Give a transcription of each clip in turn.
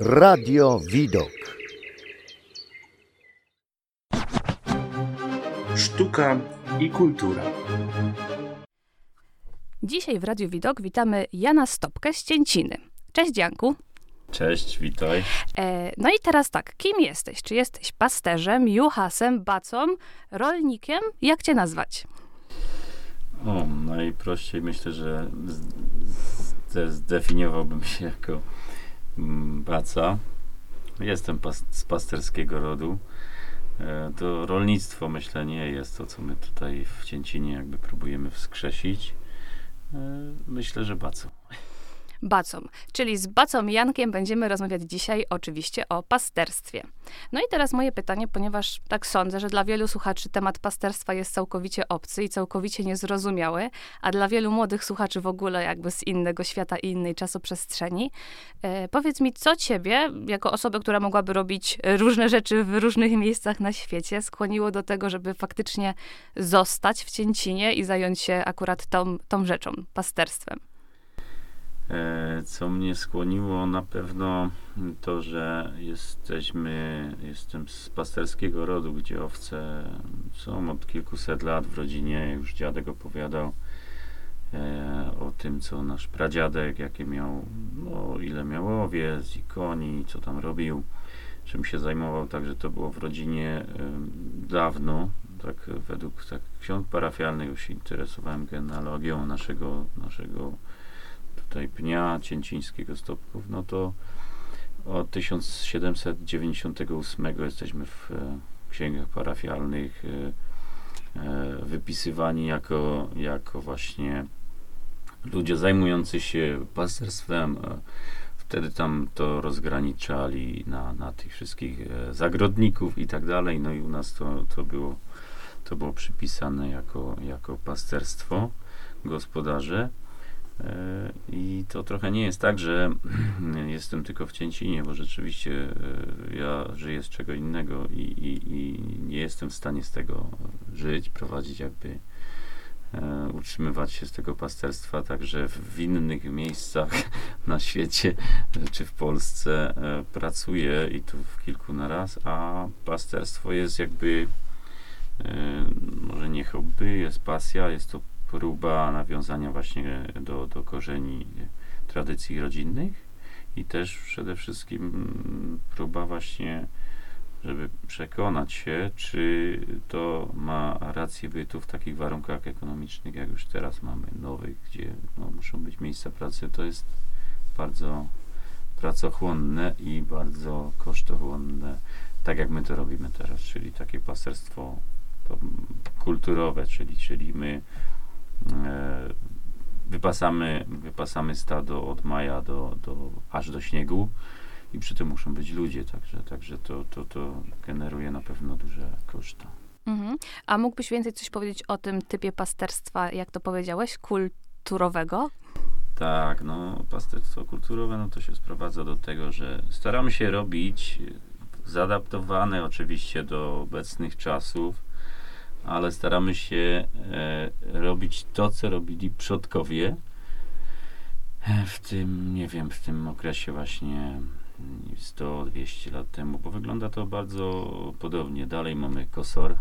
Radio Widok. Sztuka i kultura. Dzisiaj w Radiu Widok witamy Jana Stopkę z Cięciny. Cześć Janku. Cześć, witaj. E, no i teraz tak, kim jesteś? Czy jesteś pasterzem, juhasem, bacą, rolnikiem? Jak cię nazwać? O, najprościej myślę, że zdefiniowałbym się jako mm, baca. Jestem pas, z pasterskiego rodu. E, to rolnictwo, myślę, nie jest to, co my tutaj w Cięcinie jakby próbujemy wskrzesić. E, myślę, że bacą. Bacą. Czyli z Bacą Jankiem będziemy rozmawiać dzisiaj oczywiście o pasterstwie. No i teraz moje pytanie, ponieważ tak sądzę, że dla wielu słuchaczy temat pasterstwa jest całkowicie obcy i całkowicie niezrozumiały, a dla wielu młodych słuchaczy w ogóle jakby z innego świata i innej czasoprzestrzeni. E, powiedz mi, co ciebie, jako osobę, która mogłaby robić różne rzeczy w różnych miejscach na świecie, skłoniło do tego, żeby faktycznie zostać w Cięcinie i zająć się akurat tą, tą rzeczą, pasterstwem? E, co mnie skłoniło na pewno to, że jesteśmy, jestem z pasterskiego rodu, gdzie owce są od kilkuset lat w rodzinie. Już dziadek opowiadał e, o tym, co nasz pradziadek, jakie miał, no, ile miał owiec i koni, co tam robił, czym się zajmował. Także to było w rodzinie e, dawno. Tak według tak, ksiąg parafialnych już się interesowałem genealogią naszego, naszego tutaj pnia cięcińskiego Stopków, no to od 1798 jesteśmy w e, księgach parafialnych e, e, wypisywani jako, jako właśnie ludzie zajmujący się pasterstwem. Wtedy tam to rozgraniczali na, na tych wszystkich zagrodników i tak dalej. No i u nas to, to, było, to było przypisane jako, jako pasterstwo gospodarze. E, I to trochę nie jest tak, że jestem tylko w Cięcinie, bo rzeczywiście e, ja żyję z czego innego i, i, i nie jestem w stanie z tego żyć, prowadzić jakby, e, utrzymywać się z tego pasterstwa, także w innych miejscach na świecie czy w Polsce pracuję i tu w kilku na raz, a pasterstwo jest jakby może nie hobby, jest pasja, jest to próba nawiązania właśnie do, do korzeni tradycji rodzinnych i też przede wszystkim próba właśnie, żeby przekonać się, czy to ma rację bytu w takich warunkach ekonomicznych, jak już teraz mamy, nowych, gdzie no, muszą być miejsca pracy. To jest bardzo pracochłonne i bardzo kosztochłonne, tak jak my to robimy teraz, czyli takie pasterstwo kulturowe, czyli, czyli my wypasamy, wypasamy stado od maja do, do, aż do śniegu i przy tym muszą być ludzie, także, także to, to, to generuje na pewno duże koszty. Mhm. A mógłbyś więcej coś powiedzieć o tym typie pasterstwa, jak to powiedziałeś, kulturowego? Tak, no pasterstwo kulturowe, no to się sprowadza do tego, że staramy się robić zaadaptowane oczywiście do obecnych czasów, ale staramy się e, robić to, co robili przodkowie w tym, nie wiem, w tym okresie właśnie 100-200 lat temu, bo wygląda to bardzo podobnie. Dalej mamy kosor,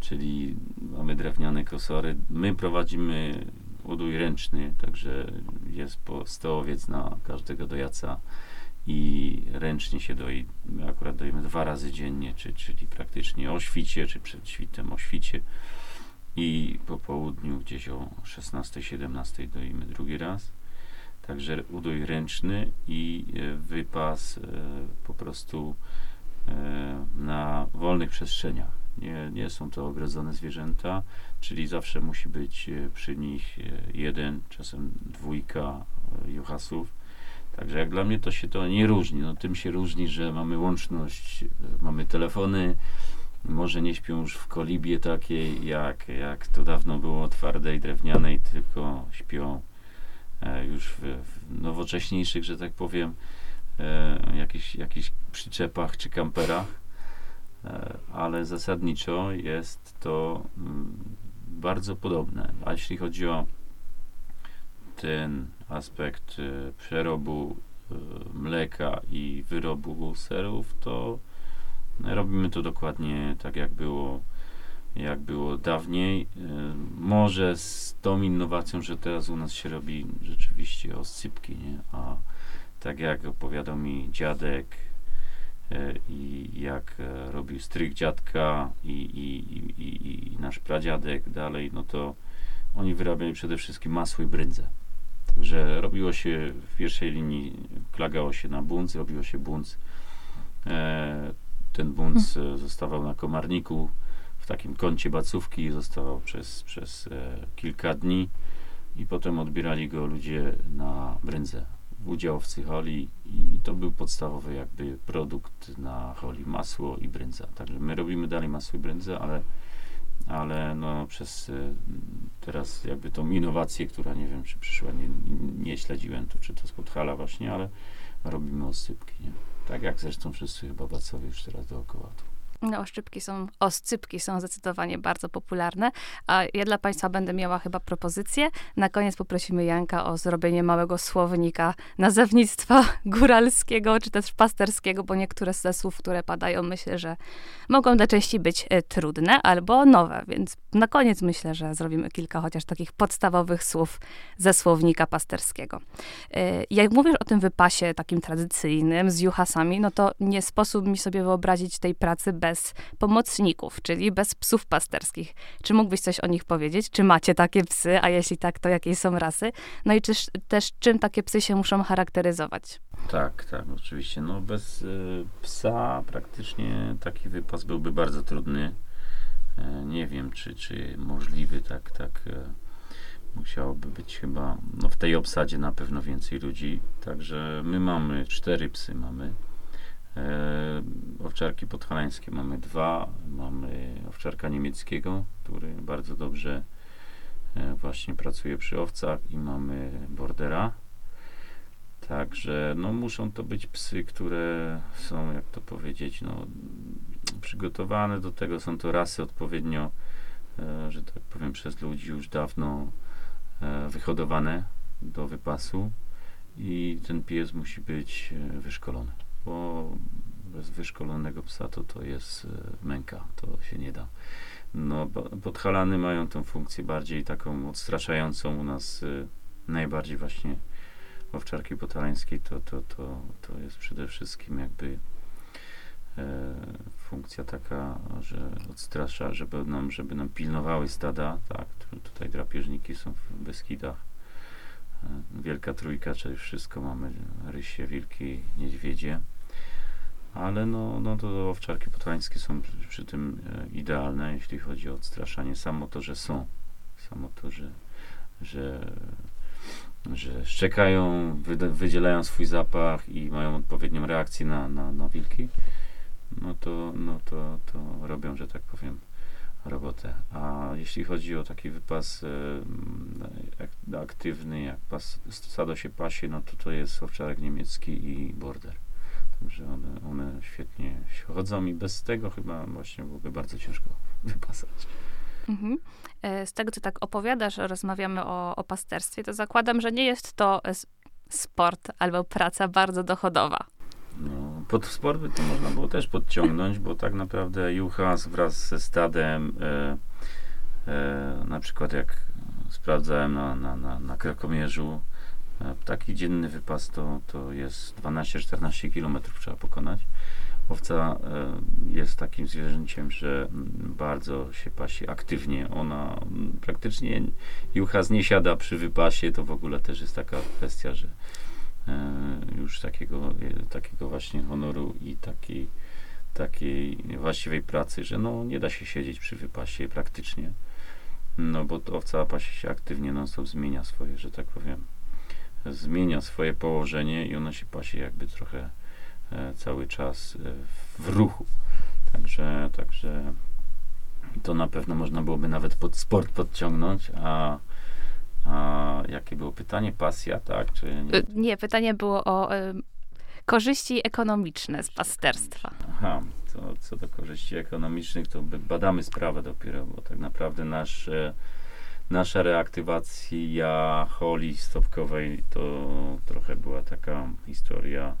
czyli mamy drewniane kosory. My prowadzimy udój ręczny, także jest po 100 owiec na każdego dojaca i ręcznie się doi. My akurat dojemy dwa razy dziennie, czy, czyli praktycznie o świcie, czy przed świtem o świcie i po południu gdzieś o 16-17 doimy drugi raz. Także udój ręczny i e, wypas e, po prostu e, na wolnych przestrzeniach. Nie, nie są to ogrodzone zwierzęta, czyli zawsze musi być przy nich jeden, czasem dwójka juchasów Także jak dla mnie to się to nie różni. No, tym się różni, że mamy łączność, e, mamy telefony, może nie śpią już w kolibie takiej, jak, jak to dawno było twardej, drewnianej, tylko śpią e, już w, w, nowocześniejszych, że tak powiem, e, jakichś, przyczepach czy kamperach. Ale zasadniczo jest to mm, bardzo podobne. A jeśli chodzi o ten aspekt y, przerobu mleka i wyrobu serów, to robimy to dokładnie tak, jak było, jak było dawniej. E, może z tą innowacją, że teraz u nas się robi rzeczywiście oscypki, nie? A tak jak opowiadał mi dziadek i jak e, robił strych dziadka i, i, i, i nasz pradziadek dalej, no to oni wyrabiali przede wszystkim masło i brędzę. Także robiło się w pierwszej linii, klagało się na bunt, robiło się bunt. E, ten bunt hmm. zostawał na komarniku w takim kącie bacówki, zostawał przez, przez e, kilka dni i potem odbierali go ludzie na brędzę udziałowcy holi i to był podstawowy jakby produkt na holi, masło i brędza. Także my robimy dalej masło i brędzę, ale ale no przez y, teraz jakby tą innowację, która nie wiem, czy przyszła, nie, nie śledziłem to, czy to z Podhala właśnie, ale robimy osypki, nie? Tak jak zresztą wszyscy chyba bacowie już teraz dookoła. Tu. No, oszczypki są, oscypki są zdecydowanie bardzo popularne, a ja dla Państwa będę miała chyba propozycję. Na koniec poprosimy Janka o zrobienie małego słownika nazewnictwa góralskiego, czy też pasterskiego, bo niektóre ze słów, które padają, myślę, że mogą dla części być e, trudne albo nowe, więc na koniec myślę, że zrobimy kilka chociaż takich podstawowych słów ze słownika pasterskiego. E, jak mówisz o tym wypasie takim tradycyjnym z juchasami, no to nie sposób mi sobie wyobrazić tej pracy bez bez pomocników, czyli bez psów pasterskich. Czy mógłbyś coś o nich powiedzieć? Czy macie takie psy, a jeśli tak, to jakiej są rasy? No i też, też czym takie psy się muszą charakteryzować? Tak, tak, oczywiście. No bez y, psa praktycznie taki wypas byłby bardzo trudny. E, nie wiem, czy, czy możliwy, tak, tak. E, musiałoby być chyba, no w tej obsadzie na pewno więcej ludzi. Także my mamy cztery psy, mamy owczarki podhalańskie mamy dwa. Mamy owczarka niemieckiego, który bardzo dobrze e, właśnie pracuje przy owcach i mamy bordera. Także no, muszą to być psy, które są, jak to powiedzieć, no, przygotowane do tego. Są to rasy odpowiednio, e, że tak powiem, przez ludzi już dawno e, wyhodowane do wypasu i ten pies musi być e, wyszkolony bo bez wyszkolonego psa to to jest e, męka, to się nie da. No, podhalany mają tę funkcję bardziej taką odstraszającą u nas e, najbardziej właśnie owczarki podhalańskiej to, to, to, to jest przede wszystkim jakby e, funkcja taka, że odstrasza, żeby nam, żeby nam pilnowały stada, tak, tutaj drapieżniki są w Beskidach, Wielka Trójka, czyli wszystko mamy, rysie, wilki, niedźwiedzie. Ale no, no to owczarki podhalańskie są przy, przy tym e, idealne, jeśli chodzi o odstraszanie. Samo to, że są, samo to, że, że, że szczekają, wydzielają swój zapach i mają odpowiednią reakcję na, na, na wilki, no to, no to, to robią, że tak powiem, robotę. A jeśli chodzi o taki wypas e, aktywny, jak pas, stado się pasie, no to to jest owczarek niemiecki i border. Także one, one świetnie chodzą i bez tego chyba właśnie byłoby bardzo ciężko wypasać. Mhm. E, z tego, co tak opowiadasz, rozmawiamy o, o pasterstwie, to zakładam, że nie jest to sport albo praca bardzo dochodowa. Pod sport by to można było też podciągnąć, bo tak naprawdę juchas wraz ze stadem, e, e, na przykład jak sprawdzałem na, na, na, na Krakomierzu, E, taki dzienny wypas to, to jest 12-14 km trzeba pokonać. Owca e, jest takim zwierzęciem, że bardzo się pasi aktywnie. Ona praktycznie juchas nie siada przy wypasie, to w ogóle też jest taka kwestia, że już takiego, takiego właśnie honoru i takiej, takiej właściwej pracy, że no nie da się siedzieć przy wypasie praktycznie. No bo owca pasie się aktywnie non-stop zmienia swoje, że tak powiem, zmienia swoje położenie i ona się pasi jakby trochę e, cały czas e, w ruchu. Także, także to na pewno można byłoby nawet pod sport podciągnąć, a, a jakie było pytanie? Pasja, tak? Czy nie? E, nie, pytanie było o y, korzyści ekonomiczne z pasterstwa. Aha, to co do korzyści ekonomicznych, to badamy sprawę dopiero, bo tak naprawdę nasz nasza reaktywacja holi stopkowej to trochę była taka historia,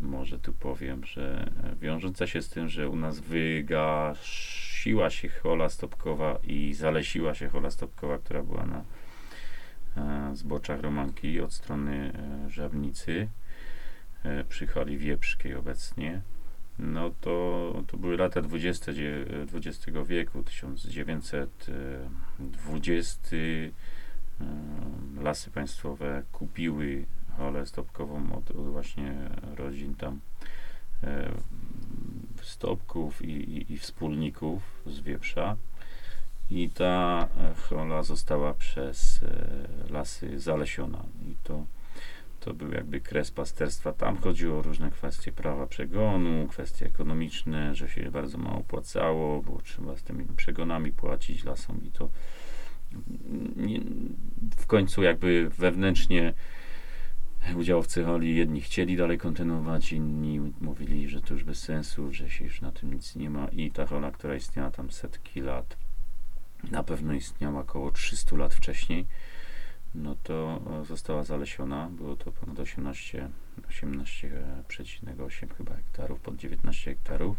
może tu powiem, że wiążąca się z tym, że u nas wygasiła się hola stopkowa i zalesiła się hola stopkowa, która była na e, zboczach Romanki od strony e, Żabnicy e, przy hali Wieprzkiej obecnie. No to, to były lata 20 XX wieku, 1920. E, Lasy Państwowe kupiły halę stopkową od, od właśnie rodzin tam e, stopków i, i, i wspólników z Wieprza. I ta hola została przez e, lasy zalesiona. I to to był jakby kres pasterstwa. Tam chodziło o różne kwestie prawa przegonu, kwestie ekonomiczne, że się bardzo mało opłacało, było trzeba z tymi przegonami płacić lasom i to nie, w końcu jakby wewnętrznie udziałowcy holi jedni chcieli dalej kontynuować, inni mówili, że to już bez sensu, że się już na tym nic nie ma i ta hola, która istniała tam setki lat, na pewno istniała około 300 lat wcześniej, no to e, została zalesiona. Było to ponad 18, 18,8 chyba hektarów, pod 19 hektarów.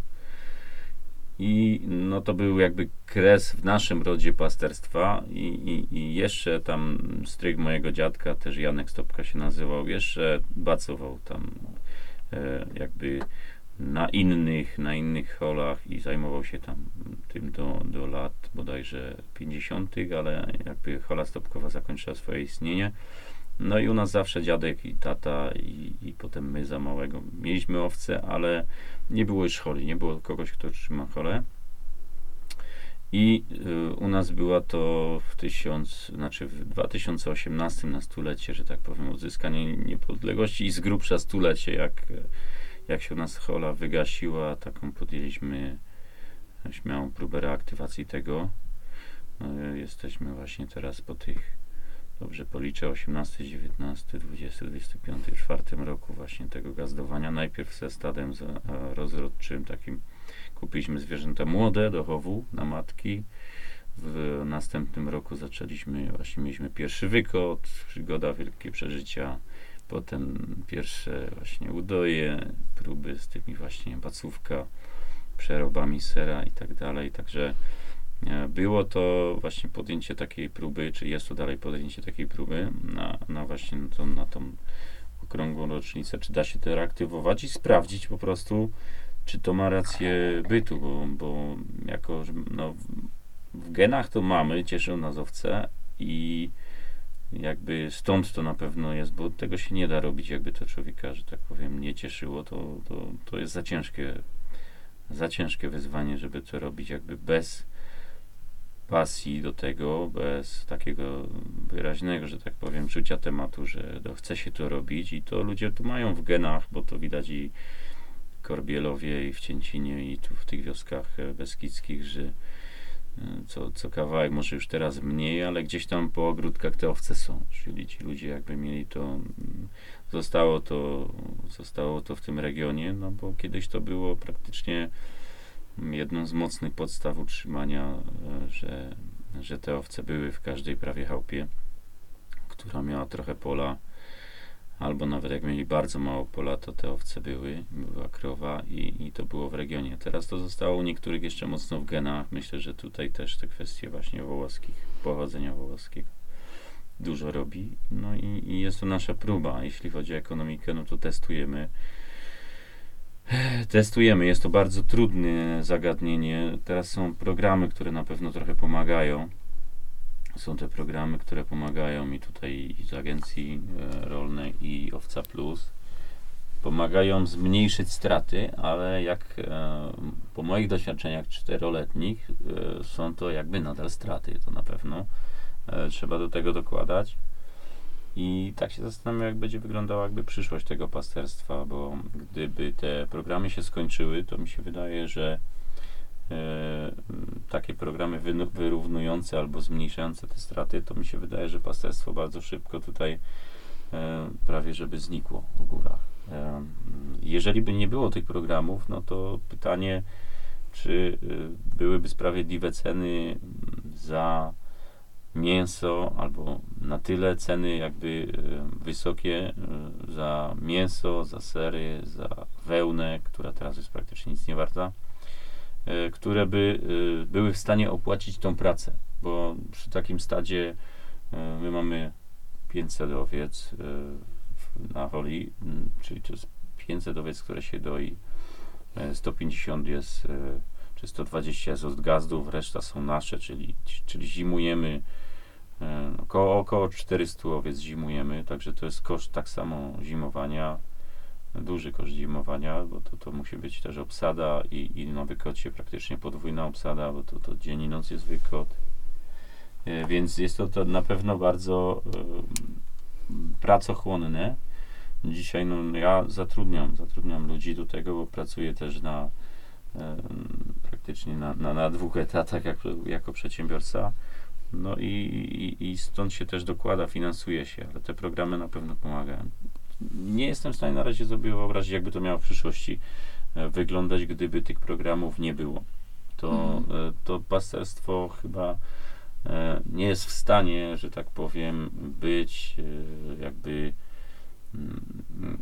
I no to był jakby kres w naszym rodzie pasterstwa i, i, i jeszcze tam stryk mojego dziadka, też Janek Stopka się nazywał, jeszcze bacował tam e, jakby na innych, na innych holach i zajmował się tam tym do, do lat bodajże 50., ale jakby hola stopkowa zakończyła swoje istnienie. No i u nas zawsze dziadek i tata i, i potem my za małego mieliśmy owce, ale nie było już holi, nie było kogoś, kto trzyma holę. I y, u nas była to w znaczy w 2018 na stulecie, że tak powiem, odzyskanie niepodległości i z grubsza stulecie, jak jak się u nas hola wygasiła, taką podjęliśmy śmiałą próbę reaktywacji tego. No, jesteśmy właśnie teraz po tych, dobrze policzę, 18, 19, 20, 25, czwartym roku właśnie tego gazdowania. Najpierw ze stadem z, rozrodczym takim kupiliśmy zwierzęta młode do chowu na matki. W następnym roku zaczęliśmy, właśnie mieliśmy pierwszy wykot, przygoda, wielkie przeżycia Potem pierwsze właśnie udoje, próby z tymi właśnie bacówka, przerobami sera i tak dalej. Także e, było to właśnie podjęcie takiej próby, czy jest to dalej podjęcie takiej próby na, na właśnie na tą, na tą okrągłą rocznicę, czy da się to reaktywować i sprawdzić po prostu, czy to ma rację bytu, bo, bo jako no, w genach to mamy, cieszą nas owce i jakby stąd to na pewno jest, bo tego się nie da robić, jakby to człowieka, że tak powiem, nie cieszyło, to, to, to jest za ciężkie, za ciężkie wyzwanie, żeby to robić jakby bez pasji do tego, bez takiego wyraźnego, że tak powiem, czucia tematu, że to chce się to robić i to ludzie tu mają w genach, bo to widać i w Korbielowie i w Cięcinie i tu w tych wioskach beskidzkich, że co, co kawałek, może już teraz mniej, ale gdzieś tam po ogródkach te owce są, czyli ci ludzie jakby mieli to, zostało to, zostało to w tym regionie, no bo kiedyś to było praktycznie jedną z mocnych podstaw utrzymania, e, że, że te owce były w każdej prawie chałupie, która miała trochę pola, albo nawet jak mieli bardzo mało pola, to te owce były, była krowa i, i to było w regionie. Teraz to zostało u niektórych jeszcze mocno w genach. Myślę, że tutaj też te kwestie właśnie wołoskich, pochodzenia wołoskiego dużo robi. No i, i jest to nasza próba. Jeśli chodzi o ekonomikę, no to testujemy. Testujemy, jest to bardzo trudne zagadnienie. Teraz są programy, które na pewno trochę pomagają są te programy, które pomagają mi tutaj z agencji e, rolnej i Owca Plus. Pomagają zmniejszyć straty, ale jak e, po moich doświadczeniach czteroletnich e, są to jakby nadal straty, to na pewno trzeba do tego dokładać. I tak się zastanawiam, jak będzie wyglądała jakby przyszłość tego pasterstwa, bo gdyby te programy się skończyły, to mi się wydaje, że E, takie programy wyrównujące albo zmniejszające te straty, to mi się wydaje, że pasterstwo bardzo szybko tutaj e, prawie żeby znikło w górach. E, jeżeli by nie było tych programów, no to pytanie, czy byłyby sprawiedliwe ceny za mięso albo na tyle ceny jakby e, wysokie e, za mięso, za sery, za wełnę, która teraz jest praktycznie nic nie warta, e, które by były w stanie opłacić tą pracę, bo przy takim stadzie my mamy 500 owiec na woli, czyli to jest 500 owiec, które się doi, 150 jest czy 120 jest od gazdów, reszta są nasze, czyli, czyli zimujemy około, około 400 owiec zimujemy, także to jest koszt tak samo zimowania, duży koszt zimowania, bo to, to musi być też obsada i, i na wykocie praktycznie podwójna obsada, bo to, to dzień i noc jest wykot. E, więc jest to, to na pewno bardzo e, pracochłonne. Dzisiaj no, ja zatrudniam, zatrudniam ludzi do tego, bo pracuję też na praktycznie na, na, na dwóch etatach jako, jako przedsiębiorca. No i, i, i stąd się też dokłada, finansuje się, ale te programy na pewno pomagają. Nie jestem w stanie na razie sobie wyobrazić, jakby to miało w przyszłości e, wyglądać, gdyby tych programów nie było. To, mhm. to pasterstwo chyba e, nie jest w stanie, że tak powiem, być e, jakby mm,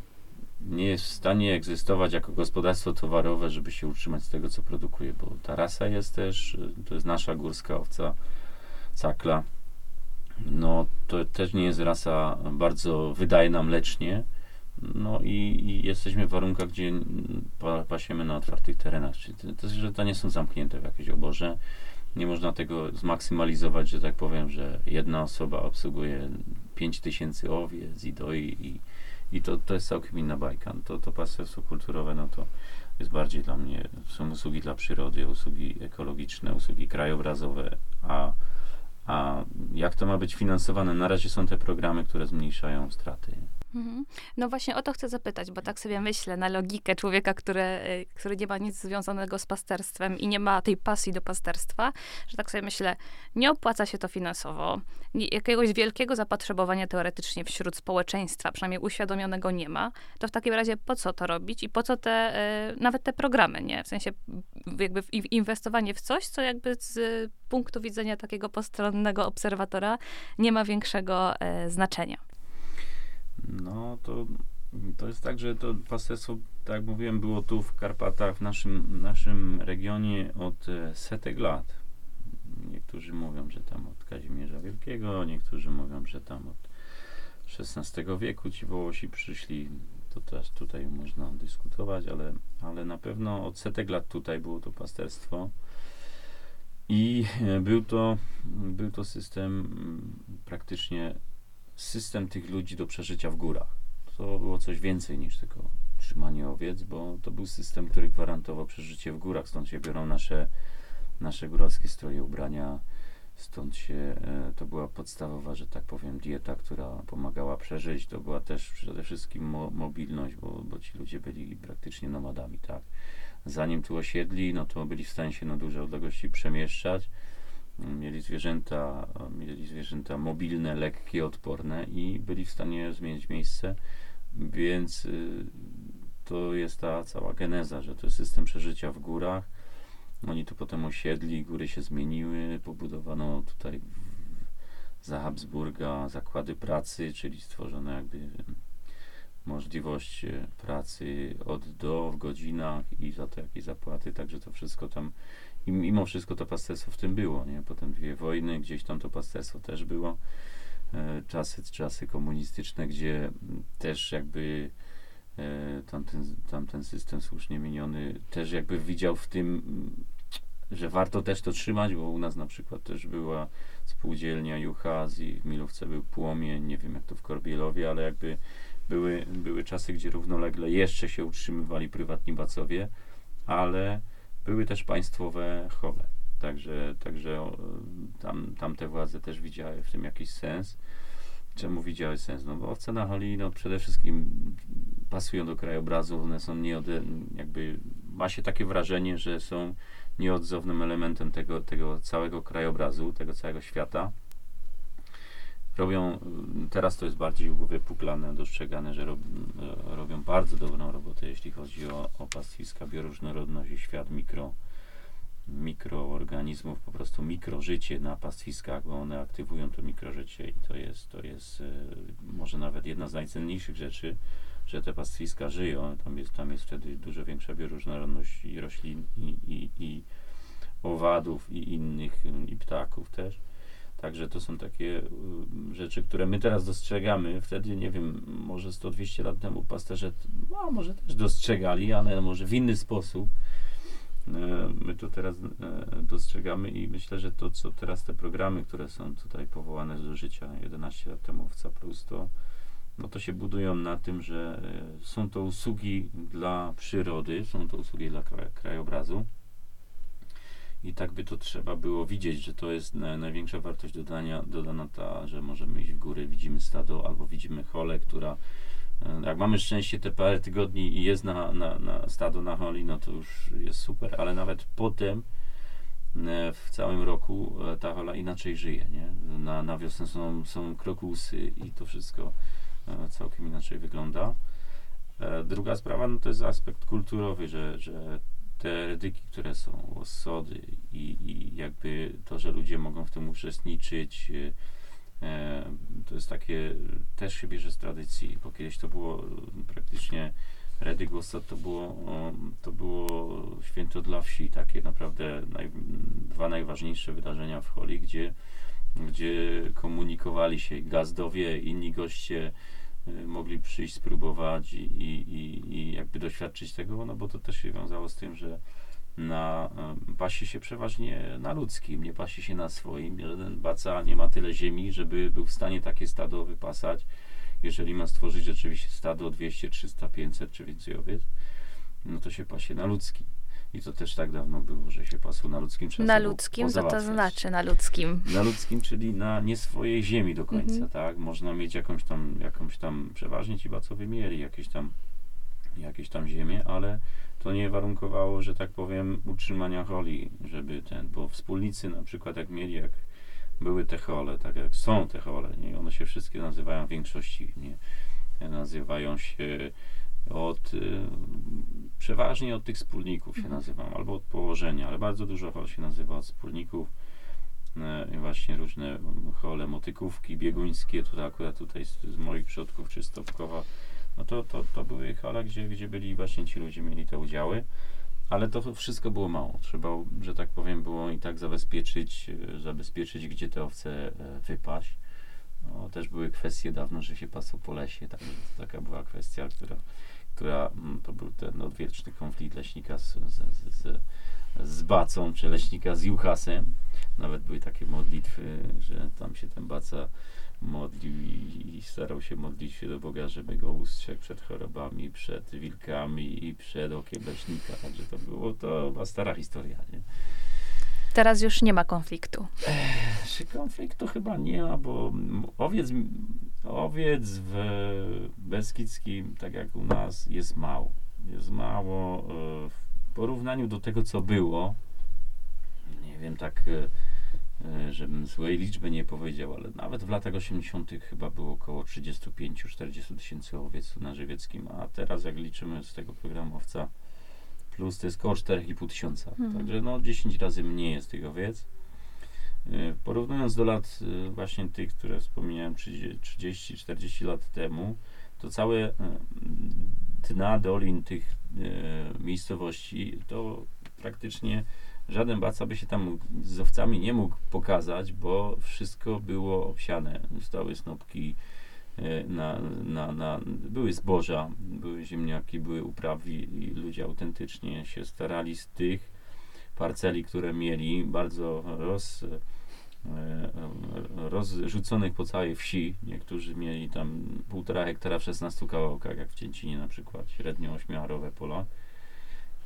nie jest w stanie egzystować jako gospodarstwo towarowe, żeby się utrzymać z tego, co produkuje, bo ta rasa jest też, to jest nasza górska owca, cakla. No, to też nie jest rasa bardzo wydajna mlecznie. No i, i jesteśmy w warunkach, gdzie pasiemy na otwartych terenach, czyli te, że to nie są zamknięte w jakieś oborze. Nie można tego zmaksymalizować, że tak powiem, że jedna osoba obsługuje 5000 owiec i doi i, i to, to jest całkiem inna bajka. To, to pasterstwo kulturowe, no to jest bardziej dla mnie, są usługi dla przyrody, usługi ekologiczne, usługi krajobrazowe, a, a jak to ma być finansowane? Na razie są te programy, które zmniejszają straty. Mhm. No właśnie o to chcę zapytać, bo tak sobie myślę na logikę człowieka, który, który nie ma nic związanego z pasterstwem i nie ma tej pasji do pasterstwa, że tak sobie myślę, nie opłaca się to finansowo, jakiegoś wielkiego zapotrzebowania teoretycznie wśród społeczeństwa, przynajmniej uświadomionego nie ma, to w takim razie po co to robić i po co te, y, nawet te programy, nie? W sensie jakby inwestowanie w coś, co jakby z punktu widzenia takiego postronnego obserwatora nie ma większego y, znaczenia. No to, to jest tak, że to pasterstwo, tak jak mówiłem, było tu w Karpatach, w naszym, naszym regionie od e, setek lat. Niektórzy mówią, że tam od Kazimierza Wielkiego, niektórzy mówią, że tam od XVI wieku ci Wołosi przyszli. To też tutaj można dyskutować, ale, ale na pewno od setek lat tutaj było to pasterstwo. I e, był to, był to system praktycznie system tych ludzi do przeżycia w górach. To było coś więcej niż tylko trzymanie owiec, bo to był system, który gwarantował przeżycie w górach, stąd się biorą nasze, nasze góralskie stroje ubrania, stąd się, e, to była podstawowa, że tak powiem, dieta, która pomagała przeżyć, to była też przede wszystkim mo mobilność, bo, bo ci ludzie byli praktycznie nomadami, tak. Zanim tu osiedli, no to byli w stanie się na duże odległości przemieszczać, mieli zwierzęta, mieli zwierzęta mobilne, lekkie, odporne i byli w stanie zmienić miejsce, więc y, to jest ta cała geneza, że to jest system przeżycia w górach. Oni tu potem osiedli, góry się zmieniły, pobudowano tutaj za Habsburga zakłady pracy, czyli stworzono jakby możliwość e, pracy od do w godzinach i za to jakieś zapłaty, także to wszystko tam i mimo wszystko to pasterstwo w tym było, nie? Potem dwie wojny, gdzieś tam to pasterstwo też było. E, czasy, czasy komunistyczne, gdzie też jakby e, tamten, tamten system słusznie miniony też jakby widział w tym, że warto też to trzymać, bo u nas na przykład też była spółdzielnia Juchaz i w Milówce był płomień, nie wiem jak to w Korbielowie, ale jakby były, były czasy, gdzie równolegle jeszcze się utrzymywali prywatni bacowie, ale były też państwowe chowe. Także, także tam, tamte władze też widziały w tym jakiś sens. Czemu widziały sens? No bo owce na holi no przede wszystkim pasują do krajobrazu, one są nieode, jakby ma się takie wrażenie, że są nieodzownym elementem tego, tego całego krajobrazu, tego całego świata. Robią, teraz to jest bardziej uwypuklane, dostrzegane, że rob, robią bardzo dobrą robotę, jeśli chodzi o, o pastwiska, bioróżnorodność i świat mikro mikroorganizmów, po prostu mikrożycie na pastwiskach, bo one aktywują to mikrożycie i to jest, to jest e, może nawet jedna z najcenniejszych rzeczy, że te pastwiska żyją. Tam jest, tam jest wtedy dużo większa bioróżnorodność i roślin, i, i, i owadów, i innych, i ptaków też. Także to są takie y, rzeczy, które my teraz dostrzegamy. Wtedy, nie wiem, może 100-200 lat temu pasterze, no, może też dostrzegali, ale może w inny sposób. E, my to teraz e, dostrzegamy i myślę, że to, co teraz te programy, które są tutaj powołane do życia 11 lat temu w CA+, to, no to się budują na tym, że e, są to usługi dla przyrody, są to usługi dla krajobrazu. I tak by to trzeba było widzieć, że to jest na, największa wartość dodania, dodana ta, że możemy iść w górę, widzimy stado albo widzimy holę, która e, jak mamy szczęście te parę tygodni i jest na, na, na stado na holi, no to już jest super, ale nawet potem e, w całym roku e, ta hola inaczej żyje, nie? Na, na wiosnę są, są krokusy i to wszystko całkiem inaczej wygląda. Druga sprawa, no to jest aspekt kulturowy, że, że te rydyki, które są, osody i, i jakby to, że ludzie mogą w tym uczestniczyć, e, e, to jest takie, też się bierze z tradycji, bo kiedyś to było praktycznie Redyk Osad to było, to było święto dla wsi, takie naprawdę naj, dwa najważniejsze wydarzenia w Holi, gdzie, gdzie komunikowali się gazdowie, inni goście, mogli przyjść, spróbować i, i, i jakby doświadczyć tego, no bo to też się wiązało z tym, że na, y, pasi się przeważnie na ludzkim, nie pasi się na swoim. Jeden baca nie ma tyle ziemi, żeby był w stanie takie stado wypasać. Jeżeli ma stworzyć rzeczywiście stado 200, 300, 500 czy więcej owiec, no to się pasie na ludzkim. I to też tak dawno było, że się pasło na ludzkim czasie. Na ludzkim, co to znaczy na ludzkim? Na ludzkim, czyli na nie swojej ziemi do końca, mhm. tak? Można mieć jakąś tam, jakąś tam, przeważnie ci bacowie mieli jakieś tam, jakieś tam ziemię, ale to nie warunkowało, że tak powiem, utrzymania holi, żeby ten, bo wspólnicy na przykład jak mieli, jak były te hole, tak jak są te hole, nie? One się wszystkie nazywają w większości, nie? Nazywają się od, y, przeważnie od tych wspólników się mhm. nazywam, albo od położenia, ale bardzo dużo hol się nazywa od wspólników. Y, właśnie różne hole, motykówki, bieguńskie, to akurat tutaj z, z moich przodków, czy Stopkowa, no to, to, to były hale, gdzie, gdzie byli właśnie ci ludzie, mieli te udziały. Ale to wszystko było mało. Trzeba, że tak powiem, było i tak zabezpieczyć, y, zabezpieczyć gdzie te owce wypaść. No, też były kwestie dawno, że się pasło po lesie, tak, taka była kwestia, która która mm, to był ten odwieczny konflikt leśnika z, z, z, z Bacą, czy leśnika z Juchasem. Nawet były takie modlitwy, że tam się ten Baca modlił i, i, starał się modlić się do Boga, żeby go ustrzegł przed chorobami, przed wilkami i przed okiem leśnika. Także to było, to była stara historia, nie? Teraz już nie ma konfliktu. Czy konfliktu chyba nie ma, bo owiec, owiec w Beskidzkim, tak jak u nas, jest mało. Jest mało e, w porównaniu do tego, co było. Nie wiem, tak, e, e, żebym złej liczby nie powiedział, ale nawet w latach 80. chyba było około 35-40 tysięcy owiec na Żywieckim, a teraz jak liczymy z tego programu owca plus to jest około 4,5 tysiąca. Mhm. Także no 10 razy mniej jest tych owiec. Y, porównując do lat y, właśnie tych, które wspomniałem 30-40 lat temu, to całe dna y, dolin tych miejscowości to praktycznie żaden baca by się tam z owcami nie mógł pokazać, bo wszystko było obsiane. Stały snopki, na, na, na, były zboża, były ziemniaki, były uprawy i ludzie autentycznie się starali z tych parceli, które mieli, bardzo roz, e, rozrzuconych po całej wsi. Niektórzy mieli tam półtora hektara w 16 kawałkach, jak w Cięcinie na przykład, średnio ośmiarowe pola.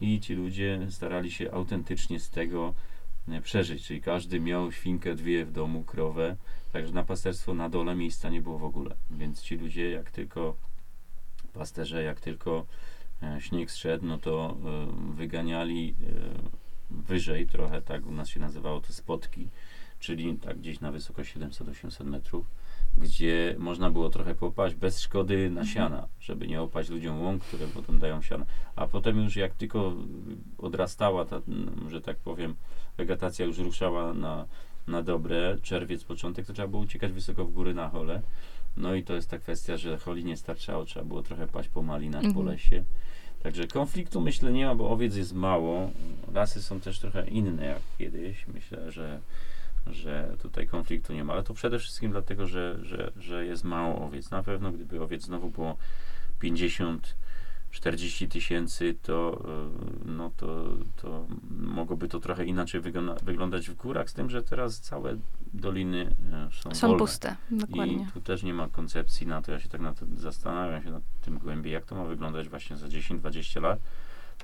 I ci ludzie starali się autentycznie z tego e, przeżyć, czyli każdy miał świnkę, dwie w domu, krowę, Także na pasterstwo na dole miejsca nie było w ogóle. Więc ci ludzie, jak tylko pasterze, jak tylko e, śnieg zszedł, no to e, wyganiali e, wyżej trochę, tak u nas się nazywało to spotki, czyli tak gdzieś na wysokość 700-800 metrów, gdzie można było trochę popaść bez szkody na siana, żeby nie opaść ludziom łąk, które potem dają siana. A potem już jak tylko odrastała ta, że tak powiem, wegetacja już ruszała na, na dobre, czerwiec, początek, to trzeba było uciekać wysoko w góry na hole. No i to jest ta kwestia, że holi nie starczało, trzeba było trochę paść po malinach, po Mhm. lesie. Także konfliktu myślę nie ma, bo owiec jest mało. Lasy są też trochę inne jak kiedyś. Myślę, że, że tutaj konfliktu nie ma, ale to przede wszystkim dlatego, że, że, że jest mało owiec. Na pewno gdyby owiec znowu było 50 40 tysięcy, to, y, no to, to mogłoby to trochę inaczej wygląda, wyglądać w górach, z tym, że teraz całe doliny y, są, Są wolne. puste, dokładnie. I tu też nie ma koncepcji na to, ja się tak na to zastanawiam się nad tym głębiej, jak to ma wyglądać właśnie za 10-20 lat.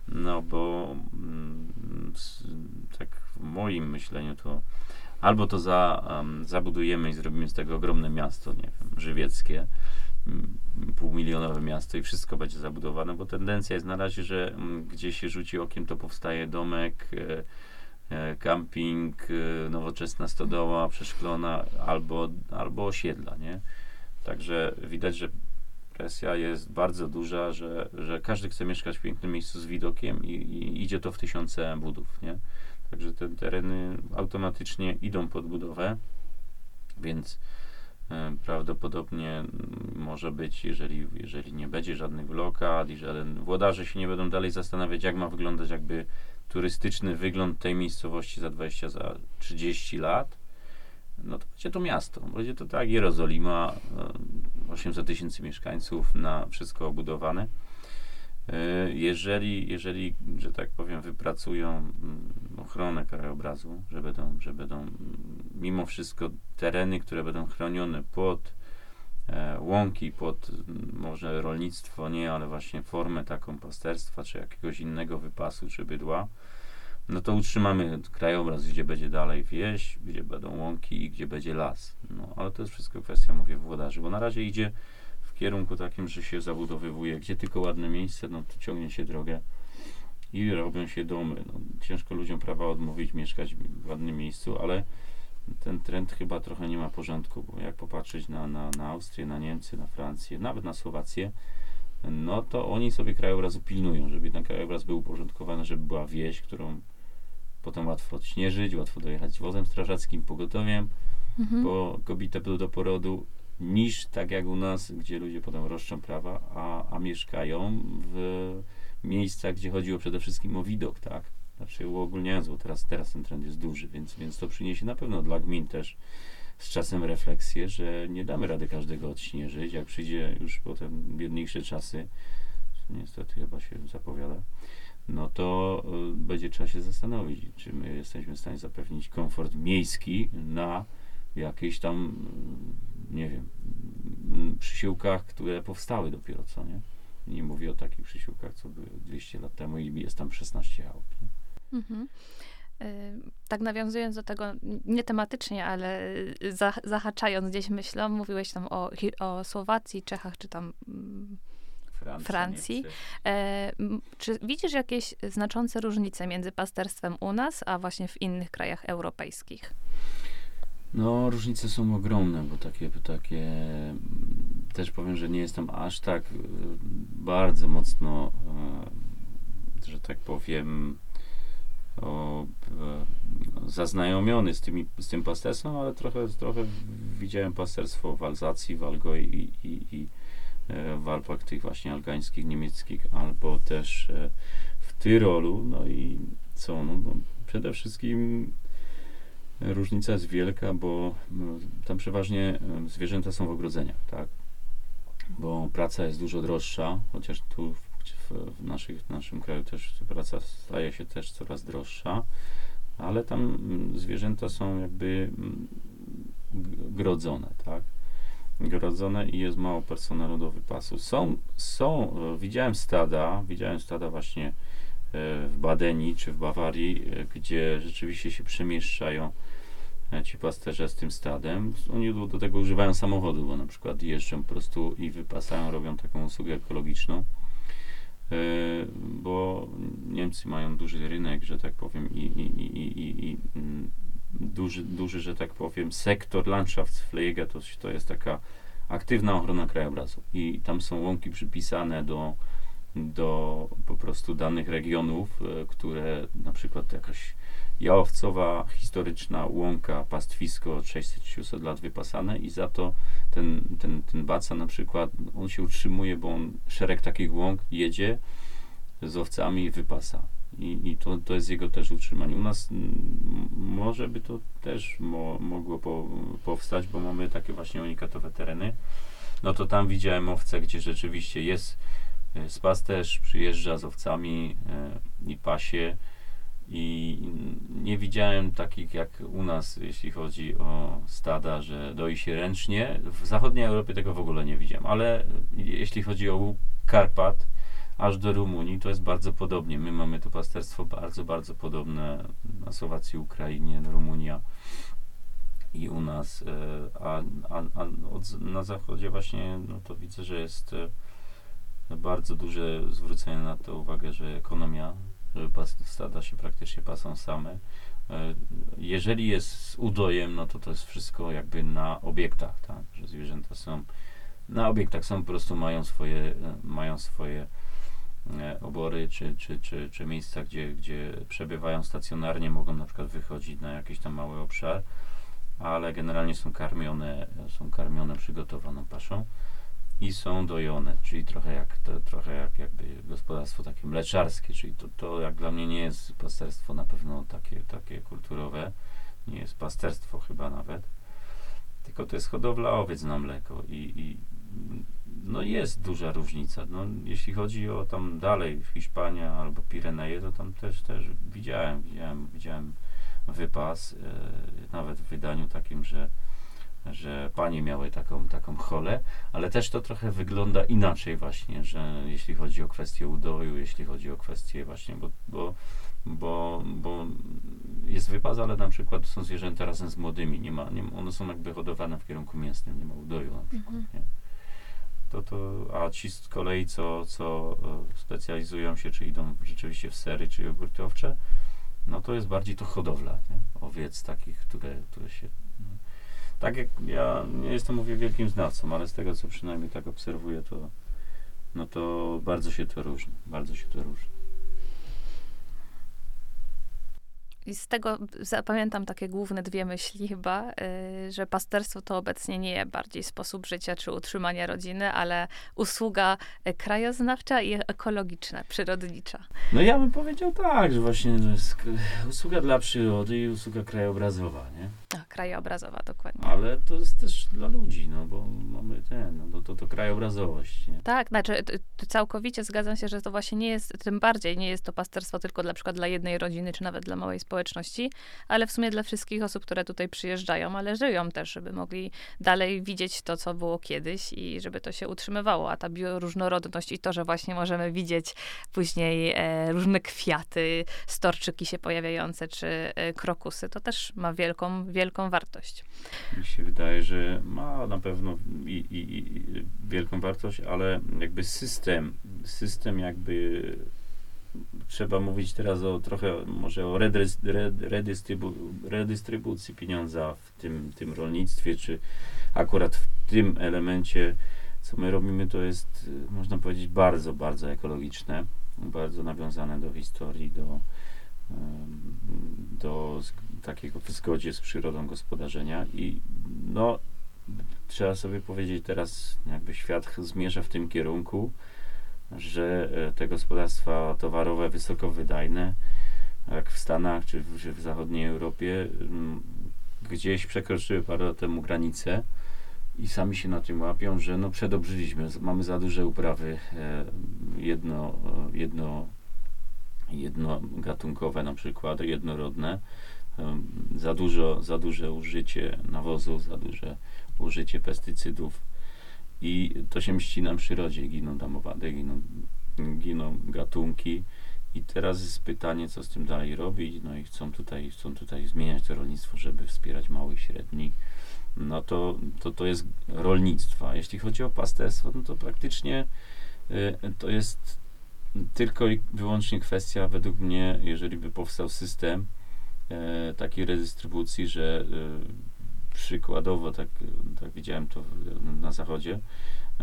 No bo mm, tak w moim myśleniu to albo to za, em, zabudujemy i zrobimy z tego ogromne miasto, nie wiem, żywieckie, półmilionowe miasto i wszystko będzie zabudowane, bo tendencja jest na razie, że mm, gdzie się rzuci okiem, to powstaje domek, e, e, camping, e, nowoczesna stodoła, przeszklona albo, albo osiedla, nie? Także widać, że presja jest bardzo duża, że, że każdy chce mieszkać w pięknym miejscu z widokiem i, i idzie to w tysiące budów, nie? Także te tereny automatycznie idą pod budowę, więc prawdopodobnie mm, może być, jeżeli, jeżeli nie będzie żadnych blokad i żaden, włodarze się nie będą dalej zastanawiać, jak ma wyglądać jakby turystyczny wygląd tej miejscowości za 20, za 30 lat, no to będzie to miasto. Będzie to tak Jerozolima, e, 800 tysięcy mieszkańców, na wszystko obudowane. E, Jeżeli, jeżeli, że tak powiem, wypracują mm, ochronę krajobrazu, że będą, że będą mimo wszystko tereny, które będą chronione pod e, łąki, pod mm, może rolnictwo, nie, ale właśnie formę taką pasterstwa, czy jakiegoś innego wypasu, czy bydła, no to utrzymamy krajobraz, gdzie będzie dalej wieś, gdzie będą łąki i gdzie będzie las. No, ale to jest wszystko kwestia, mówię, włodarzy, bo na razie idzie w kierunku takim, że się zabudowywuje, gdzie tylko ładne miejsce, no to ciągnie się drogę i robią się domy. No, ciężko ludziom prawa odmówić mieszkać w ładnym miejscu, ale ten trend chyba trochę nie ma porządku, bo jak popatrzeć na, na, na Austrię, na Niemcy, na Francję, nawet na Słowację, no to oni sobie krajobrazu pilnują, żeby ten krajobraz był uporządkowany, żeby była wieś, którą potem łatwo odśnieżyć, łatwo dojechać wozem strażackim, pogotowiem, Mhm. po kobietę do, do porodu, niż tak jak u nas, gdzie ludzie potem roszczą prawa, a, a mieszkają w miejscach, gdzie chodziło przede wszystkim o widok, tak? Znaczy uogólniając, bo teraz, teraz ten trend jest duży, więc, więc to przyniesie na pewno dla gmin też z czasem refleksję, że nie damy rady każdego odśnieżyć, jak przyjdzie już potem biedniejsze czasy, co niestety chyba się zapowiada, no to y, będzie trzeba się zastanowić, czy my jesteśmy w stanie zapewnić komfort miejski na jakichś tam, y, nie wiem, mm, przysiłkach, które powstały dopiero co, nie? Nie mówię o takich przysiłkach, co były 200 lat temu i jest tam 16 chałup. Nie? Mhm. Y, Tak nawiązując do tego, nie tematycznie, ale y, za, zahaczając gdzieś myślą, mówiłeś tam o, o Słowacji, Czechach, czy tam mm, Francji. Niemcy. E, czy widzisz jakieś znaczące różnice między pasterstwem u nas, a właśnie w innych krajach europejskich? No, różnice są ogromne, bo takie, takie mm, też powiem, że nie jestem aż tak y, bardzo mocno, e, że tak powiem, o, e, zaznajomiony z, tymi, z tym pasterstwem, ale trochę, trochę widziałem pasterstwo w Alzacji, w Allgäu i, i, i e, w Alpach tych właśnie algańskich, niemieckich, albo też e, w Tyrolu, no i co, no, no przede wszystkim Różnica jest wielka, bo tam przeważnie zwierzęta są w ogrodzeniach, tak? Bo praca jest dużo droższa, chociaż tu w, w, naszych, w naszym kraju też praca staje się też coraz droższa, ale tam mm, zwierzęta są jakby mm, grodzone, tak? Grodzone i jest mało personelu do wypasu. Są, są, e, widziałem stada, widziałem stada właśnie e, w Badenii czy w Bawarii, e, gdzie rzeczywiście się przemieszczają ci pasterze z tym stadem. Oni do, do tego używają samochodu, bo na przykład jeżdżą po prostu i wypasają, robią taką usługę ekologiczną. E, Bo Niemcy mają duży rynek, że tak powiem, i, i, i, i, i mm, duży, duży, że tak powiem, sektor Landschaftspflege, to, to jest taka aktywna ochrona krajobrazu. I tam są łąki przypisane do, do po prostu danych regionów, e, które na przykład jakaś jałowcowa, historyczna łąka, pastwisko 600-700 lat wypasane i za to ten, ten, ten baca na przykład, on się utrzymuje, bo on szereg takich łąk jedzie z owcami i wypasa. I, i to, to jest jego też utrzymanie. U nas może by to też mo, mogło po, powstać, bo mamy takie właśnie unikatowe tereny. No to tam widziałem owce, gdzie rzeczywiście jest e, spas też, przyjeżdża z owcami e, i pasie i nie widziałem takich jak u nas, jeśli chodzi o stada, że doi się ręcznie. W zachodniej Europie tego w ogóle nie widziałem, ale jeśli chodzi o Karpat, aż do Rumunii, to jest bardzo podobnie. My mamy to pasterstwo bardzo, bardzo podobne na Słowacji, Ukrainie, Rumunia i u nas, e, a, a, a od, na zachodzie właśnie, no to widzę, że jest e, bardzo duże zwrócenie na to uwagę, że ekonomia pas, stada się praktycznie pasą same. E, jeżeli jest z udojem, no to to jest wszystko jakby na obiektach, tak, że zwierzęta są na obiektach, są po prostu mają swoje, e, mają swoje e, obory, czy, czy, czy, czy miejsca, gdzie, gdzie przebywają stacjonarnie, mogą na przykład wychodzić na jakiś tam mały obszar, ale generalnie są karmione, są karmione przygotowaną paszą i są dojone, czyli trochę jak, to, trochę jak jakby gospodarstwo takie mleczarskie, czyli to, to jak dla mnie nie jest pasterstwo na pewno takie, takie kulturowe, nie jest pasterstwo chyba nawet, tylko to jest hodowla owiec na mleko i, i no jest duża różnica. No, jeśli chodzi o tam dalej Hiszpania albo Pireneje, to tam też też widziałem, widziałem, widziałem wypas, e, nawet w wydaniu takim, że że panie miały taką, taką cholę, ale też to trochę wygląda inaczej właśnie, że jeśli chodzi o kwestię udoju, jeśli chodzi o kwestię właśnie, bo, bo, bo, bo jest wypas, ale na przykład są zwierzęta razem z młodymi, nie ma, nie, one są jakby hodowane w kierunku mięsnym, nie ma udoju na przykład, mhm. nie? To, to, a ci z kolei, co, co e, specjalizują się, czy idą rzeczywiście w sery, czy jogurty owcze, no to jest bardziej to hodowla, nie? owiec takich, które, które się tak jak ja nie jestem, mówię, wielkim znawcą, ale z tego, co przynajmniej tak obserwuję, to no to bardzo się to różni, bardzo się to różni. I z tego zapamiętam takie główne dwie myśli chyba, y, że pasterstwo to obecnie nie bardziej sposób życia czy utrzymania rodziny, ale usługa y, krajoznawcza i ekologiczna, przyrodnicza. No ja bym powiedział tak, że właśnie jest usługa dla przyrody i usługa krajobrazowa, nie? A, krajobrazowa, dokładnie. Ale to jest też dla ludzi, no bo mamy ten, no to, to, to krajobrazowość, nie? Tak, znaczy całkowicie zgadzam się, że to właśnie nie jest, tym bardziej nie jest to pasterstwo tylko dla przykład dla jednej rodziny, czy nawet dla małej społeczności, ale w sumie dla wszystkich osób, które tutaj przyjeżdżają, ale żyją też, żeby mogli dalej widzieć to, co było kiedyś i żeby to się utrzymywało. A ta bioróżnorodność i to, że właśnie możemy widzieć później e, różne kwiaty, storczyki się pojawiające, czy e, krokusy, to też ma wielką, wielką wartość. Mi się wydaje, że ma na pewno i, i, i wielką wartość, ale jakby system, system jakby trzeba mówić teraz o trochę może o redystrybu, redystrybucji pieniądza w tym, tym rolnictwie, czy akurat w tym elemencie, co my robimy, to jest, można powiedzieć, bardzo, bardzo ekologiczne, bardzo nawiązane do historii, do, do takiego w zgodzie z przyrodą gospodarzenia i no, trzeba sobie powiedzieć teraz, jakby świat zmierza w tym kierunku, że e, te gospodarstwa towarowe wysoko wydajne, jak w Stanach czy w, czy w zachodniej Europie, gdzieś przekroczyły parę lat temu granice i sami się na tym łapią, że no przedobrzyliśmy, mamy za duże uprawy e, jedno, jedno, jednogatunkowe na przykład, jednorodne, za, dużo, za duże użycie nawozów, za duże użycie pestycydów. I to się mści na przyrodzie, giną tam owady, giną, giną gatunki. I teraz jest pytanie, co z tym dalej robić, no i chcą tutaj, chcą tutaj zmieniać to rolnictwo, żeby wspierać małych, średnich, no to, to to jest rolnictwo. A jeśli chodzi o pasterstwo, no to praktycznie y, to jest tylko i wyłącznie kwestia, według mnie, jeżeli by powstał system, e, takiej redystrybucji, że e, przykładowo, tak, tak widziałem to na zachodzie,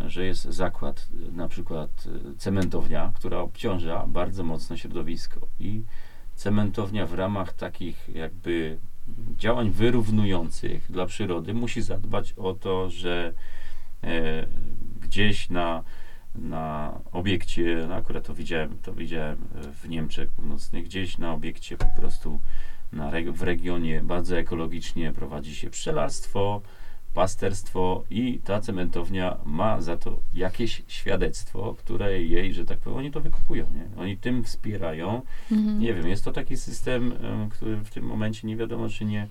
że jest zakład, na przykład e, cementownia, która obciąża bardzo mocno środowisko i cementownia w ramach takich jakby działań wyrównujących dla przyrody musi zadbać o to, że e, gdzieś na, na obiekcie, no akurat to widziałem, to widziałem w Niemczech Północnych, gdzieś na obiekcie po prostu na, w regionie bardzo ekologicznie prowadzi się pszczelarstwo, pasterstwo i ta cementownia ma za to jakieś świadectwo, które jej, że tak powiem, oni to wykupują, nie? Oni tym wspierają. Mhm. Nie wiem, jest to taki system, em, który w tym momencie nie wiadomo, czy nie,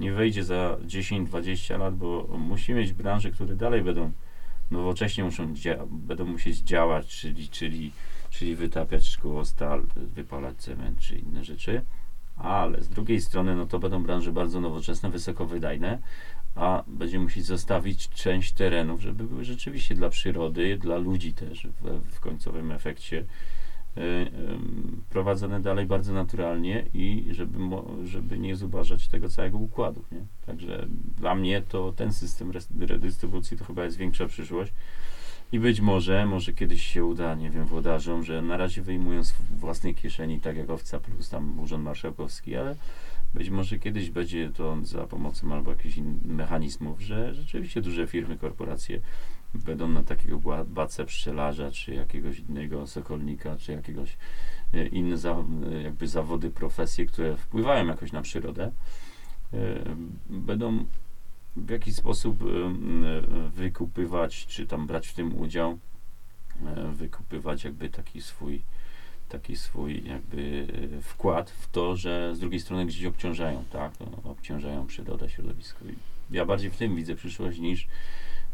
nie wejdzie za 10-20 lat, bo musi mieć branże, które dalej będą nowocześnie muszą dzia- będą musieć działać, czyli, czyli, czyli wytapiać szkło, stal, wypalać cement czy inne rzeczy. Ale z drugiej strony, no to będą branże bardzo nowoczesne, wysokowydajne, a będzie musieć zostawić część terenów, żeby były rzeczywiście dla przyrody, dla ludzi też w, w końcowym efekcie prowadzone dalej bardzo naturalnie i żeby, żeby nie zubażać tego całego układu. Nie? Także dla mnie to ten system redystrybucji to chyba jest większa przyszłość. I być może, może kiedyś się uda, nie wiem, włodarzom, że na razie wyjmują z własnej kieszeni, tak jak owca plus tam Urząd Marszałkowski, ale być może kiedyś będzie to za pomocą albo jakichś mechanizmów, że rzeczywiście duże firmy, korporacje będą na takiego bacę pszczelarza, czy jakiegoś innego sokolnika, czy jakiegoś e, inne za, e, jakby zawody, profesje, które wpływają jakoś na przyrodę, e, będą w jakiś sposób wykupywać, czy tam brać w tym udział, wykupywać jakby taki swój taki swój jakby wkład w to, że z drugiej strony gdzieś obciążają, tak, no, obciążają przyrodę, środowisko. I ja bardziej w tym widzę przyszłość niż,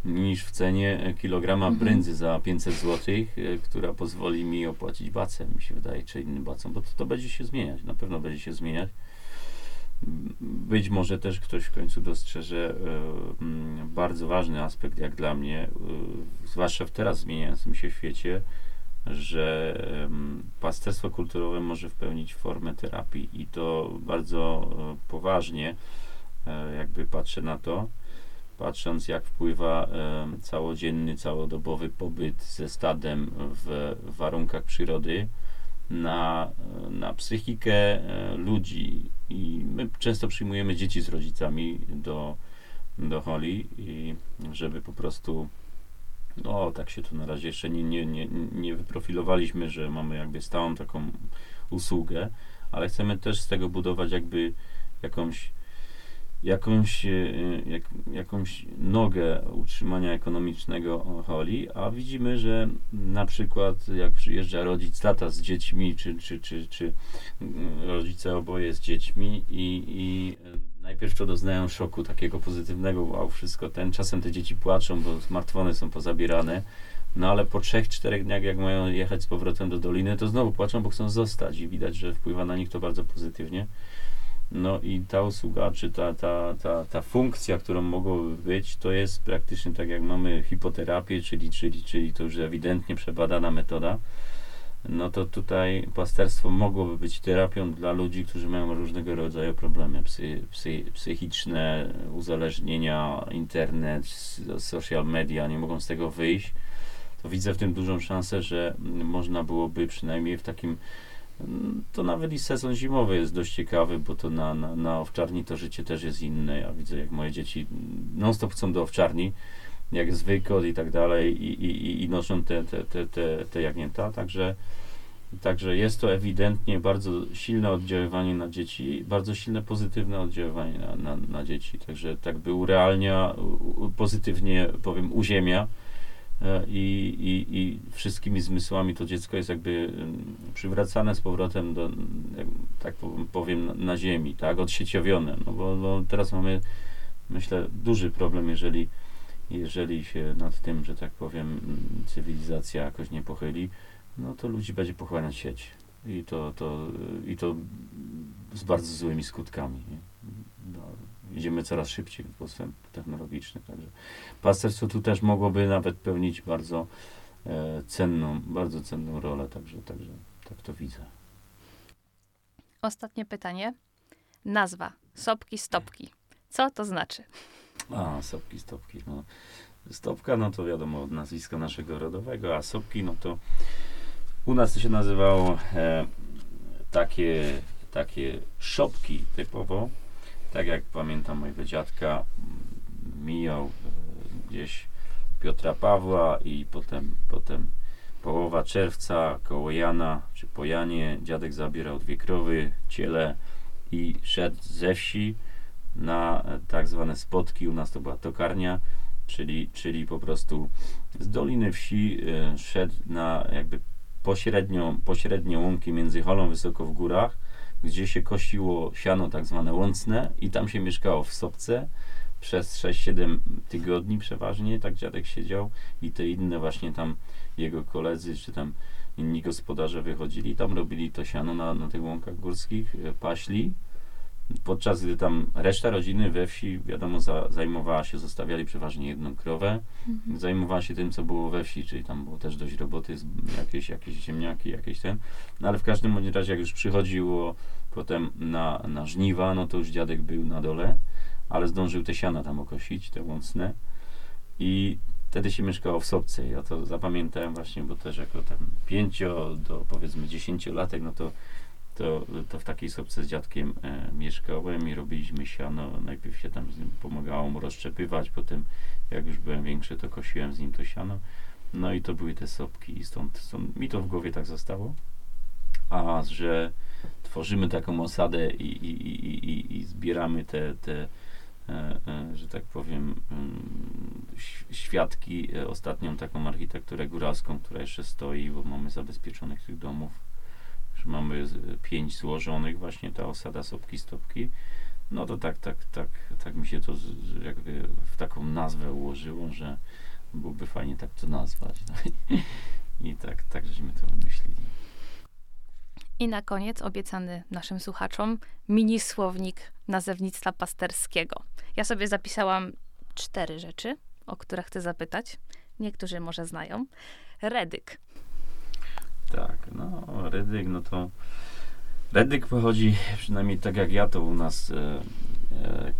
niż w cenie e, kilograma Mhm. brędzy za 500 zł, która pozwoli mi opłacić bacę, mi się wydaje, czy innym bacom, bo to, to będzie się zmieniać, na pewno będzie się zmieniać. Być może też ktoś w końcu dostrzeże e, mm, bardzo ważny aspekt, jak dla mnie, e, zwłaszcza w teraz zmieniającym się świecie, że em, pasterstwo kulturowe może wpełnić formę terapii i to bardzo e, poważnie e, jakby patrzę na to, patrząc jak wpływa całodzienny, całodobowy pobyt ze stadem w warunkach przyrody na, na psychikę ludzi. I my często przyjmujemy dzieci z rodzicami do, do holi i żeby po prostu no, tak się tu na razie jeszcze nie, nie, nie, nie wyprofilowaliśmy, że mamy jakby stałą taką usługę, ale chcemy też z tego budować jakby jakąś jakąś, e, jak, jakąś nogę utrzymania ekonomicznego holi, a widzimy, że na przykład jak przyjeżdża rodzic, tata z dziećmi, czy, czy, czy, czy mm, rodzice oboje z dziećmi i, i najpierw to doznają szoku takiego pozytywnego, wow, wszystko ten, czasem te dzieci płaczą, bo smartfony są pozabierane, no ale po trzech, czterech dniach, jak mają jechać z powrotem do doliny, to znowu płaczą, bo chcą zostać i widać, że wpływa na nich to bardzo pozytywnie. No i ta usługa, czy ta, ta, ta, ta funkcja, którą mogłoby być, to jest praktycznie tak jak mamy hipoterapię, czyli, czyli, czyli to już ewidentnie przebadana metoda. No to tutaj pasterstwo mogłoby być terapią dla ludzi, którzy mają różnego rodzaju problemy psy, psy, psychiczne, uzależnienia, internet, social media, nie mogą z tego wyjść. To widzę w tym dużą szansę, że można byłoby przynajmniej w takim To nawet i sezon zimowy jest dość ciekawy, bo to na, na, na owczarni to życie też jest inne. Ja widzę, jak moje dzieci non-stop chcą do owczarni, jak wykod i tak dalej, i, i, i- noszą te, te, te, te, te jagnięta. Także, także jest to ewidentnie bardzo silne oddziaływanie na dzieci, bardzo silne pozytywne oddziaływanie na, na, na dzieci. Także tak by urealnia, pozytywnie powiem, uziemia i, i, i wszystkimi zmysłami to dziecko jest jakby mm, przywracane z powrotem do, tak powiem- na, ziemi, tak, odsieciowione, no bo, bo teraz mamy, myślę, duży problem, jeżeli, jeżeli się nad tym, że tak powiem, cywilizacja jakoś nie pochyli, no to ludzi będzie pochłaniać sieć i to, to, i to z bardzo złymi skutkami. Nie? Idziemy coraz szybciej w postęp technologiczny, także pasterstwo tu też mogłoby nawet pełnić bardzo e, cenną, bardzo cenną rolę, także, także tak to widzę. Ostatnie pytanie. Nazwa sopki stopki. Co to znaczy? A, sopki, stopki. No. Stopka, no to wiadomo, od nazwiska naszego rodowego, a sopki, no to u nas to się nazywało e, takie, takie szopki typowo. Tak jak pamiętam mojego dziadka, mm, mijał e, gdzieś Piotra Pawła i potem, potem połowa czerwca koło Jana, czy po Janie, dziadek zabierał dwie krowy, ciele i szedł ze wsi na e, tak zwane spotki, u nas to była tokarnia, czyli, czyli po prostu z doliny wsi e, szedł na jakby pośrednią, pośrednie łąki między Holą wysoko w górach, gdzie się kosiło siano tak zwane łącne i tam się mieszkało w Sopce przez 6-7 tygodni przeważnie, tak dziadek siedział i te inne właśnie tam jego koledzy, czy tam inni gospodarze wychodzili, tam robili to siano na, na tych łąkach górskich, e, paśli, podczas gdy tam reszta rodziny we wsi, wiadomo, za, zajmowała się, zostawiali przeważnie jedną krowę, mhm. zajmowała się tym, co było we wsi, czyli tam było też dość roboty, jakieś, jakieś ziemniaki, jakieś ten, no ale w każdym bądź razie, jak już przychodziło potem na, na żniwa, no to już dziadek był na dole, ale zdążył te siana tam okosić, te łącne i wtedy się mieszkało w Sobce. Ja to zapamiętałem właśnie, bo też jako tam pięcio do powiedzmy dziesięciolatek, no to to, to w takiej sobce z dziadkiem e, mieszkałem i robiliśmy siano. Najpierw się tam z nim pomagało mu rozszczepywać, potem jak już byłem większy, to kosiłem z nim to siano. No i to były te sopki i stąd, stąd mi to w głowie tak zostało. A że tworzymy taką osadę i, i, i, i, i zbieramy te, te e, e, że tak powiem, mm, świadki, e, ostatnią taką architekturę góralską, która jeszcze stoi, bo mamy zabezpieczonych tych domów że mamy pięć złożonych, właśnie ta osada sopki stopki, no to tak, tak, tak, tak mi się to jakby w taką nazwę ułożyło, że byłoby fajnie tak to nazwać. No i, i tak, tak żeśmy to wymyślili. I na koniec obiecany naszym słuchaczom mini słownik nazewnictwa pasterskiego. Ja sobie zapisałam cztery rzeczy, o które chcę zapytać. Niektórzy może znają. Redyk. Tak, no Redyk, no to Redyk pochodzi, przynajmniej tak jak ja to u nas e, e,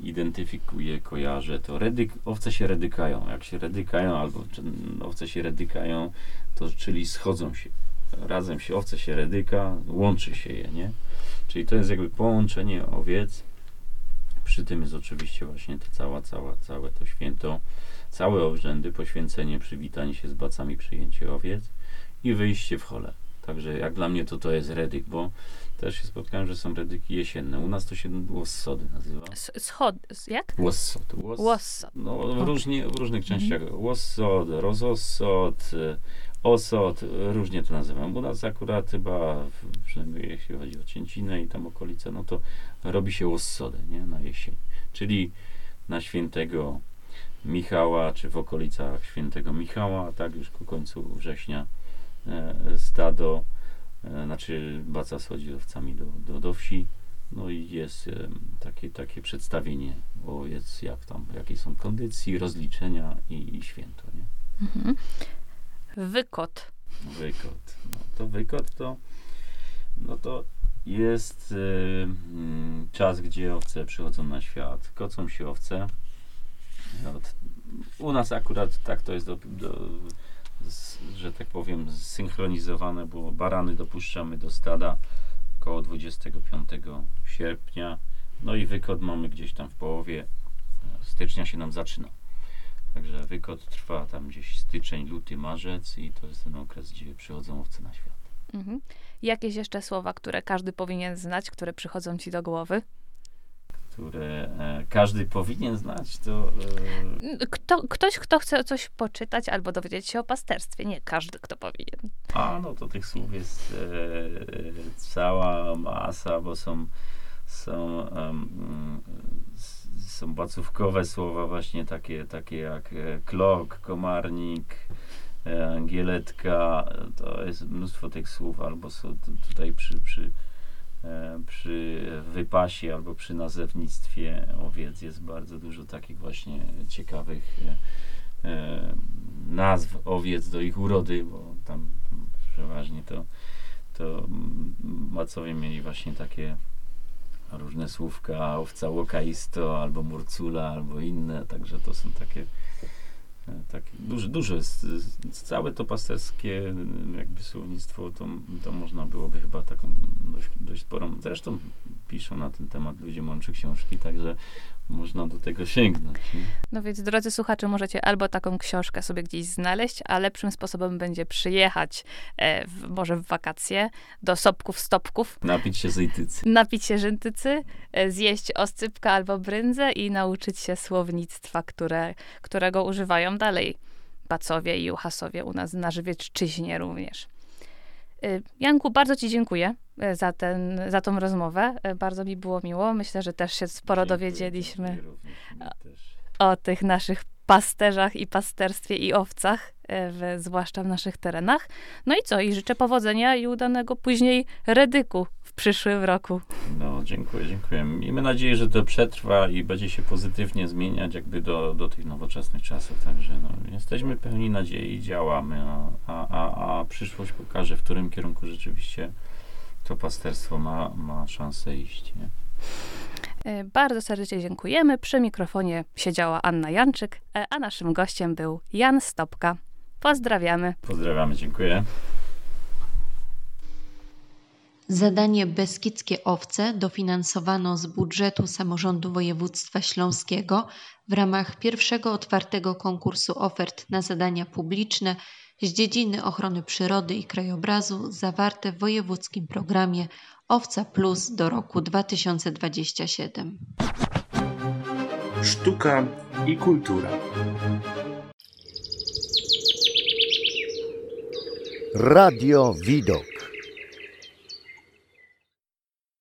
identyfikuję, kojarzę, to redyk, owce się redykają. Jak się redykają, albo owce się redykają, to czyli schodzą się. Razem się owce się redyka, łączy się je, nie? Czyli to jest jakby połączenie owiec. Przy tym jest oczywiście właśnie to cała, cała, całe to święto, całe obrzędy, poświęcenie, przywitanie się z bacami, przyjęcie owiec i wyjście w hole. Także jak dla mnie to to jest redyk, bo też się spotkałem, że są redyki jesienne. U nas to się łossody nazywa. Schod, jak? Łossod. Łossod. No, w, różnie, w różnych częściach. Mhm. Łossod, rozossod, osod, różnie to nazywam. U nas akurat chyba, przynajmniej jeśli chodzi o Cięcinę i tam okolice, no to robi się łossodę, nie? Na jesień. Czyli na świętego Michała, czy w okolicach świętego Michała, tak już ku końcu września stado, e, znaczy baca z owcami do, do, do wsi. No i jest takie, takie przedstawienie, o jest jak tam, jakie są kondycje, rozliczenia i, i święto, nie? Mhm. Wykot. Wykot. No to wykot to, no to jest y, czas, gdzie owce przychodzą na świat. Kocą się owce. Od, u nas akurat tak to jest do, do że tak powiem, zsynchronizowane, bo barany dopuszczamy do stada około 25 sierpnia. No i wykod mamy gdzieś tam w połowie e, stycznia się nam zaczyna. Także wykod trwa tam gdzieś styczeń, luty, marzec i to jest ten okres, gdzie przychodzą owce na świat. Mhm. Jakieś jeszcze słowa, które każdy powinien znać, które przychodzą ci do głowy? Które e, każdy powinien znać, to... E, kto, ktoś, kto chce coś poczytać albo dowiedzieć się o pasterstwie. Nie każdy, kto powinien. A, no to tych słów jest e, cała masa, bo są, są, um, są bacówkowe słowa właśnie takie, takie jak klok, komarnik, angieletka. To jest mnóstwo tych słów, albo są tutaj przy, przy E, przy wypasie albo przy nazewnictwie owiec jest bardzo dużo takich właśnie ciekawych e, e, nazw owiec do ich urody, bo tam przeważnie to, to macowie mieli właśnie takie różne słówka, owca łokaisto, albo murcula, albo inne, także to są takie, takie duże, duże, całe to pasterskie jakby słownictwo, to, to można byłoby chyba taką dość, dość sporą, zresztą piszą na ten temat ludzie mądrzy książki, także można do tego sięgnąć. Nie? No więc, drodzy słuchacze, możecie albo taką książkę sobie gdzieś znaleźć, a lepszym sposobem będzie przyjechać e, w, może w wakacje do Sopków, Stopków, Napić się zejtycy. napić się żyntycy, e, zjeść oscypka albo bryndzę i nauczyć się słownictwa, które, którego używają dalej Bacowie i Juchasowie u nas na Żywiecczyźnie również. E, Janku, bardzo Ci dziękuję e, za, ten, za tą rozmowę. E, Bardzo mi było miło. Myślę, że też się sporo Dziękuję, dowiedzieliśmy o tych naszych pasterzach i pasterstwie i owcach, w, zwłaszcza w naszych terenach. No i co? I życzę powodzenia i udanego później redyku przyszłym roku. No, dziękuję, dziękuję. Miejmy nadzieję, że to przetrwa i będzie się pozytywnie zmieniać jakby do, do tych nowoczesnych czasów. Także no, jesteśmy pełni nadziei i działamy, a, a, a, przyszłość pokaże, w którym kierunku rzeczywiście to pasterstwo ma, ma szansę iść. Nie? E, Bardzo serdecznie dziękujemy. Przy mikrofonie siedziała Anna Janczyk, e, a naszym gościem był Jan Stopka. Pozdrawiamy. Pozdrawiamy, dziękuję. Zadanie Beskidzkie Owce dofinansowano z budżetu samorządu województwa śląskiego w ramach pierwszego otwartego konkursu ofert na zadania publiczne z dziedziny ochrony przyrody i krajobrazu zawarte w wojewódzkim programie Owca Plus do roku 2027. Sztuka i kultura. Radio Widok.